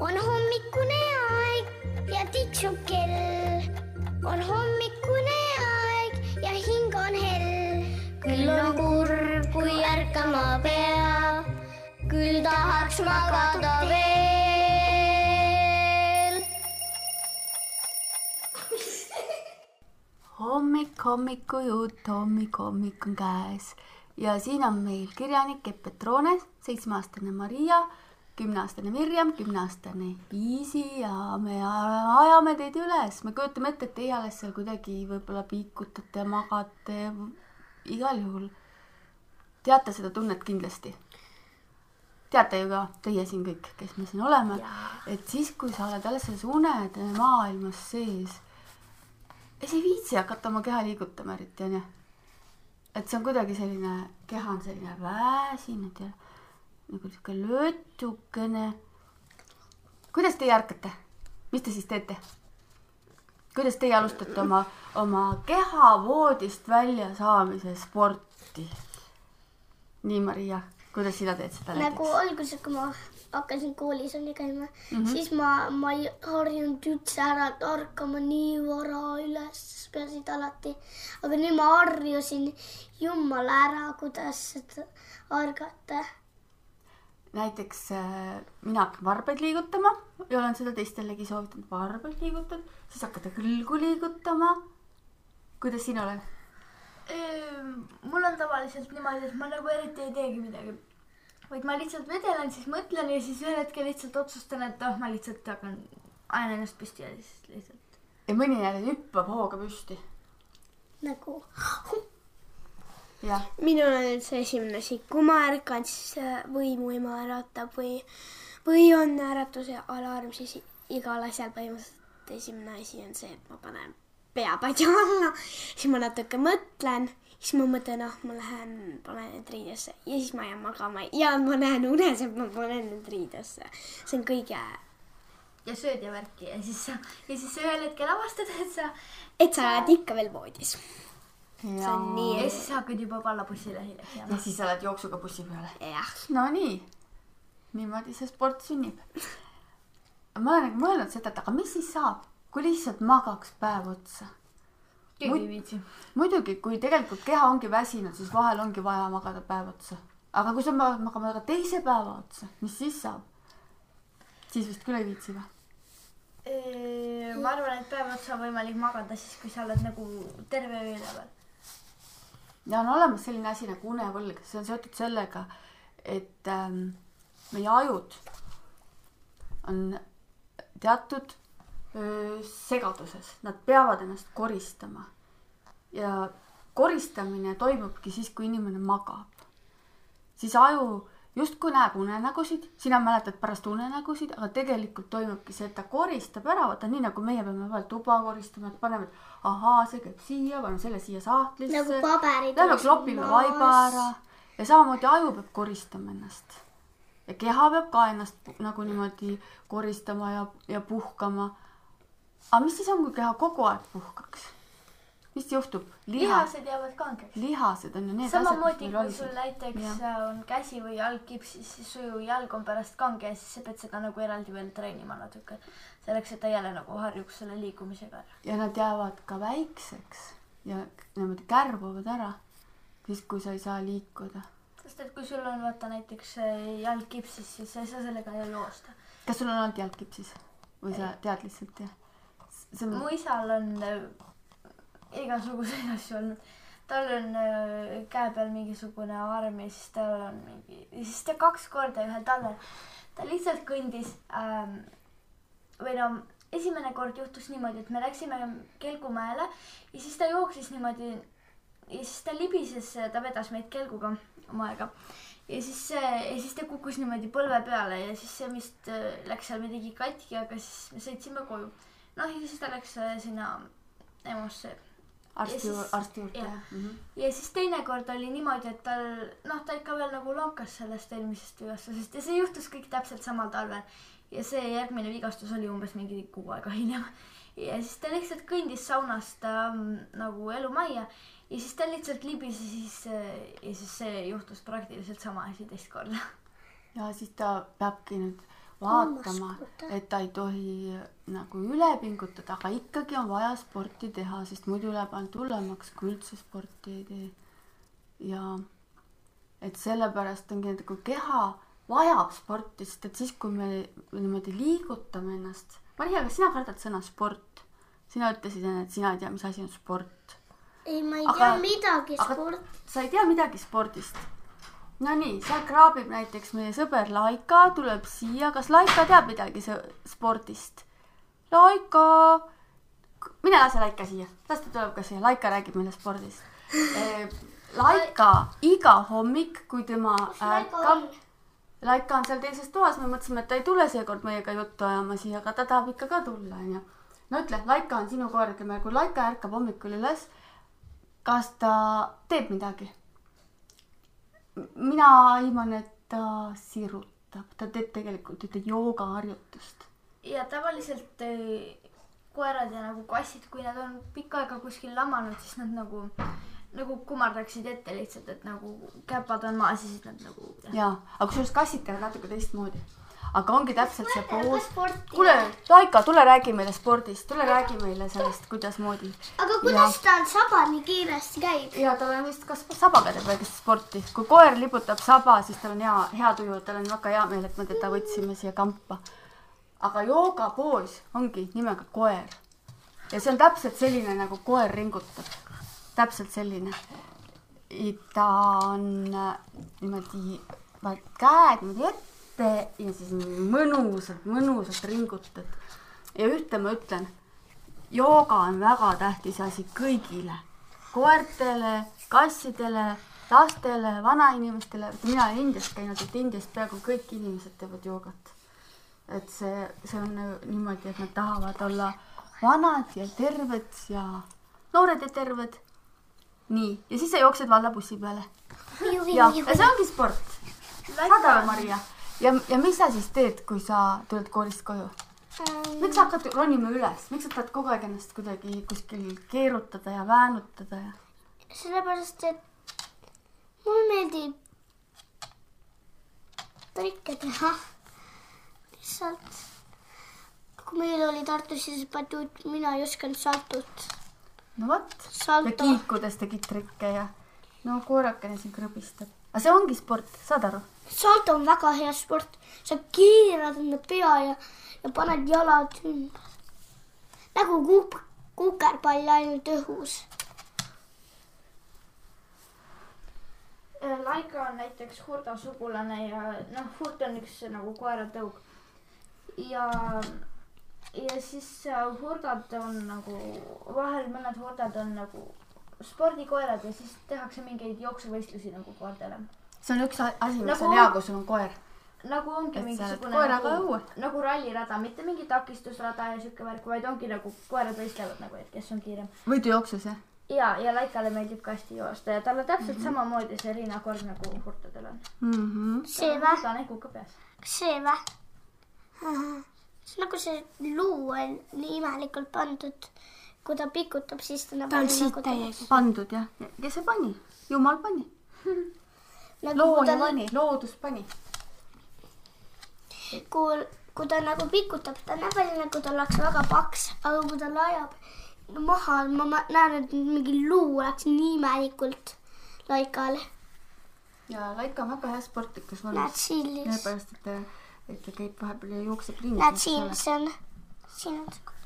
on hommikune aeg ja tiksub kell. on hommikune aeg ja hing on hell. küll on kurb, kui ärkama pea, küll tahaks magada veel. hommik, hommikujutt, hommik, hommik on käes ja siin on meil kirjanik Epp Petrone, seitsmeaastane Maria, kümneaastane Mirjam, kümneaastane Iisi ja me ajame teid üles, me kujutame ette, et teie alles seal kuidagi võib-olla piikutate, magate, igal juhul teate seda tunnet kindlasti. teate ju ka teie siin kõik, kes me siin oleme, et siis, kui sa oled alles selles unede maailmas sees ja sa ei viitsi hakata oma keha liigutama eriti onju. et see on kuidagi selline, keha on selline väsinud ja nagu sihuke löötukene. kuidas teie ärkate? mis te siis teete? kuidas teie alustate oma, oma kehavoodist välja saamise sporti? nii, Maria, kuidas sina teed seda nagu näiteks? alguses, kui ma hakkasin koolis onju käima mm. -hmm. siis ma, ma ei harjunud üldse ära ärkama nii vara üles, peasid alati. aga nüüd ma harjusin jumala ära, kuidas seda ärgata. Näiteks äh, mina hakkan varbaid liigutama ja olen seda teistelegi soovitanud, varbaid liigutada, siis hakkate kõlgu liigutama. kuidas sina oled? Ehm, mul on tavaliselt niimoodi, et ma nagu eriti ei teegi midagi. vaid ma lihtsalt vedelen, siis mõtlen ja siis ühel hetkel lihtsalt otsustan, et oh, ma lihtsalt hakkan, ajan ennast püsti ja siis lihtsalt. ja mõni jälle hüppab hooga püsti. nagu minul on nüüd see esimene asi, kui ma ärkan, siis äh, või mu ema äratab või, või on äratuse alarm, siis igal asjal põhimõtteliselt esimene asi on see, et ma panen pea padja alla, siis ma natuke mõtlen, siis ma mõtlen, ah, ma lähen panen need riidesse. Ja siis ma jään magama. Ja ma näen unes, et ma panen need riidesse. see on kõige, ja sööd ja värki. Ja siis sa, ja siis sa ühel hetkel avastad, et sa, et sa oled ikka veel voodis. Ja on nii- ja siis sa hakkad juba pallabussile hiljaks ja siis sa lähed jooksuga bussi peale. jah, Nonii, niimoodi see sport sünnib. ma olen nagu mõelnud seda, et aga mis siis saab, kui lihtsalt magaks päev otsa. keegi ei viitsi. muidugi, kui tegelikult keha ongi väsinud, siis vahel ongi vaja magada päev otsa. aga kui sa pead magama ka teise päeva otsa, mis siis saab? siis vist küll ei viitsi või? ma arvan, et päev otsa on võimalik magada siis, kui sa oled nagu terve öö üleval. Ja on olemas selline asi nagu unevõlg, see on seotud sellega, et ähm, meie ajud on teatud öö, segaduses, nad peavad ennast koristama. ja koristamine toimubki siis, kui inimene magab. siis aju justkui näeb unenägusid, sina mäletad pärast unenägusid, aga tegelikult toimubki see, et ta koristab ära, vaata nii nagu meie peame vahel tuba koristama, et paneme, et ahaa, see käib siia, panen selle siia sahtlisse. nagu paberid. Lähme klopime vaiba ära ja samamoodi aju peab koristama ennast. ja keha peab ka ennast nagu niimoodi koristama ja, ja puhkama. aga mis siis on, kui keha kogu aeg puhkaks? Mis juhtub? liha, lihased jäävad kangeks. lihased on ju need samamoodi, kui sul näiteks Jah. äh, on käsi või jalg kipsis, siis su jalg on pärast kange ja siis sa pead seda nagu eraldi veel treenima natuke. selleks, et ta jälle nagu harjuks selle liikumisega ära. ja nad jäävad ka väikseks ja niimoodi kärbuvad ära, siis kui sa ei saa liikuda. sest et kui sul on vaata näiteks äh, jalg kipsis, siis sa ei saa sellega ju joosta. kas sul on olnud jalg kipsis või sa tead lihtsalt jah? on mu isal on äh, igasuguseid asju olnud. tal on äh, käe peal mingisugune arm ja siis tal on mingi, siis ta kaks korda ühel talvel, ta lihtsalt kõndis ähm, või no esimene kord juhtus niimoodi, et me läksime Kelgumäele ja siis ta jooksis niimoodi ja siis ta libises, ta vedas meid kelguga omaega ja siis see ja siis ta kukkus niimoodi põlve peale ja siis see vist äh, läks seal midagi katki, aga siis me sõitsime koju. noh, ja siis ta läks äh, sinna EMO-sse arsti ja, siis- arsti juurde jah mm -hmm. ja siis teinekord oli niimoodi, et tal noh, ta ikka veel nagu lonkas sellest eelmisest vigastusest ja see juhtus kõik täpselt samal talvel. ja see järgmine vigastus oli umbes mingi kuu aega hiljem. ja siis ta lihtsalt kõndis saunast ähm, nagu elumajja ja siis ta lihtsalt libis ja siis äh, ja siis see juhtus praktiliselt sama asi teist korda. ja siis ta peabki nüüd vaatama et ta ei tohi nagu üle pingutada, aga ikkagi on vaja sporti teha, sest muidu läheb ainult hullemaks, kui üldse sporti ei tee. ja et sellepärast ongi nagu keha vajab sporti, sest et siis, kui me niimoodi liigutame ennast, Maria, kas sina kardad sõna sport? sina ütlesid enne, et sina ei tea, mis asi on sport. ei, ma ei Aga- tea midagi sport. sa ei tea midagi spordist? Nonii, seal kraabib näiteks meie sõber Laika, tuleb siia, kas Laika teab midagi spordist? Laika, mine lase Laika siia, las ta tuleb ka siia, Laika räägib meile spordist. Laika iga hommik, kui tema ärkab, Laika on seal teises toas, me mõtlesime, et ta ei tule seekord meiega juttu ajama siia, aga ta tahab ikka ka tulla, onju. no ütle, Laika on sinu koer, ütleme, kui Laika ärkab hommikul üles, kas ta teeb midagi? Mina aiman, et ta sirutab, ta teeb tegelikult ühte joogaharjutust. ja tavaliselt eh, koerad ja nagu kassid, kui nad on pikka aega kuskil lamanud, siis nad nagu, nagu kummardaksid ette lihtsalt, et nagu käpad on maas ja siis nad nagu. jaa, aga kusjuures kassid teevad natuke teistmoodi. Aga ongi täpselt see poos. kuule, Laika, tule räägi meile spordist, tule räägi meile sellest, kuidasmoodi. aga kuidas tal saba nii kiiresti käib? ja tal on vist, kas sabaga teeb väikest sporti, kui koer liputab saba, siis tal on hea, hea tuju, tal on väga hea meel, et me teda võtsime siia kampa. aga joogapoos ongi nimega koer. ja see on täpselt selline, nagu koer ringutab. täpselt selline. ta on äh, niimoodi, käed niimoodi ette ja siis mõnusalt, mõnusalt ringutad. ja ühte ma ütlen jooga on väga tähtis asi kõigile, koertele, kassidele, lastele, vanainimestele, mina olen Indias käinud, et Indias peaaegu kõik inimesed teevad joogat. et see, see on niimoodi, et nad tahavad olla vanad ja terved ja noored ja terved. nii, ja siis sa jooksed vallabussi peale. ja, ja see ongi sport. saad aru, Maria? ja, ja mis sa siis teed, kui sa tuled koolist koju? miks sa hakkad ronima üles, miks sa tahad kogu aeg ennast kuidagi kuskil keerutada ja väänutada ja? sellepärast, et mulle meeldib trikke teha. lihtsalt, kui meil oli Tartus siis batuut, mina ei osanud saltot. no vot, ja kiikudes tegid trikke ja no koerakene siin krõbistab. aga see ongi sport, saad aru? salto on väga hea sport, sa keerad enda pea ja, ja paned jalad ümber. nagu kuuk-, kukerpall ainult õhus. Laika on näiteks Hurda sugulane ja noh, Hurt on üks nagu koeratõug. ja, ja siis äh, hurdad on nagu, vahel mõned hurdad on nagu spordikoerad ja siis tehakse mingeid jooksuvõistlusi nagu koertele. see on üks asi, mis Nagu- on hea, kui sul on koer. nagu ongi Et mingisugune koeraga nagu, õue. nagu rallirada, mitte mingi takistusrada ja siuke värk, vaid ongi nagu koerad võistlevad nagu, et kes on kiirem. võidujooksus jah? ja, ja Laikale meeldib ka hästi joosta ja talle täpselt mm -hmm. samamoodi see rinnakord nagu hurtadel on. Mm -hmm. see vä? ta on näguga peas. see vä? see nagu see luu on nii imelikult pandud. Kui ta pikutab, siis ta nagu. ta on siit täiega. pandud jah, kes see pani? jumal pani, nagu looja pani, loodus pani. kui, kui ta nagu pikutab, ta näeb välja nagu ta oleks väga paks, aga kui ta laiab maha, ma näen, et mingi luu läks nii imelikult laikale. ja Laika on väga hea sportlikus lihtsalt, sellepärast, et ta, et ta käib vahepeal ja jookseb ringi. näed siin, see on, siin on see.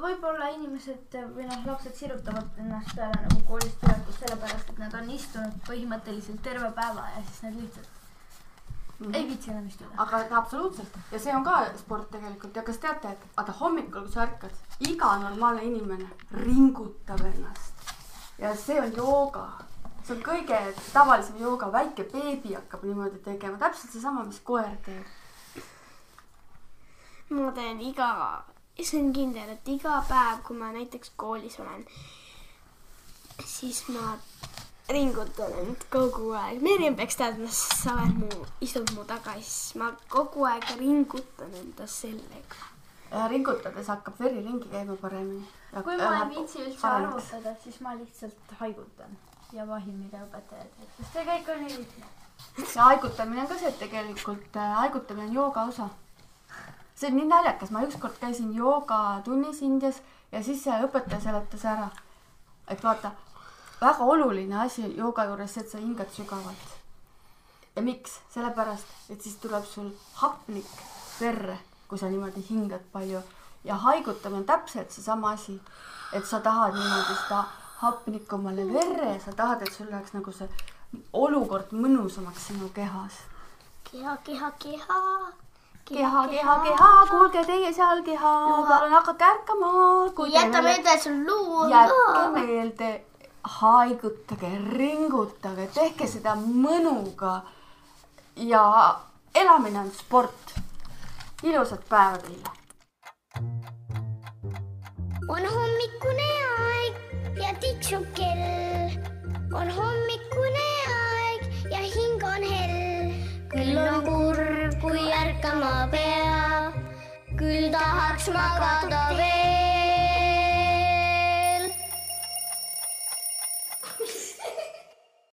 Võib-olla inimesed või noh, lapsed sirutavad ennast peale nagu koolist tulekul sellepärast, et nad on istunud põhimõtteliselt terve päeva ja siis nad lihtsalt mm -hmm. ei viitsi enam istuda. aga absoluutselt ja see on ka sport tegelikult ja kas teate, et vaata hommikul, kui sa ärkad, iga normaalne inimene ringutab ennast ja see on jooga. see on kõige tavalisem jooga, väike beebi hakkab niimoodi tegema, täpselt seesama, mis koer teeb. ma teen iga, see on kindel, et iga päev, kui ma näiteks koolis olen, siis ma ringutan end kogu aeg. Merjem peaks teadma, sest sa oled mu, istud mu taga, siis ma kogu aeg ringutan enda sellega. ringutades hakkab veri ringi käima paremini. kui ma ei viitsi üldse arvutada, siis ma lihtsalt haigutan ja vahin, mida õpetaja teeb, sest see kõik on nii lihtne. ja haigutamine on ka see, et tegelikult äh, haigutamine on jooga osa. See on nii naljakas, ma ükskord käisin joogatunnis Indias ja siis see õpetaja seletas ära, et vaata, väga oluline asi jooga juures see, et sa hingad sügavalt. ja miks? sellepärast, et siis tuleb sul hapnik verre, kui sa niimoodi hingad palju ja haigutamine on täpselt seesama asi, et sa tahad niimoodi seda hapnikku omale verre ja sa tahad, et sul läheks nagu see olukord mõnusamaks sinu kehas. keha, keha, keha. keha, keha, keha, kuulge teie seal keha, palun hakake ärkama. jäta meelde, luu on jätke meelde, haigutage, ringutage, tehke seda mõnuga. ja elamine on sport. ilusat päeva teile. on hommikune aeg ja tiksub kell. on hommikune aeg ärkama pea. küll tahaks magada veel.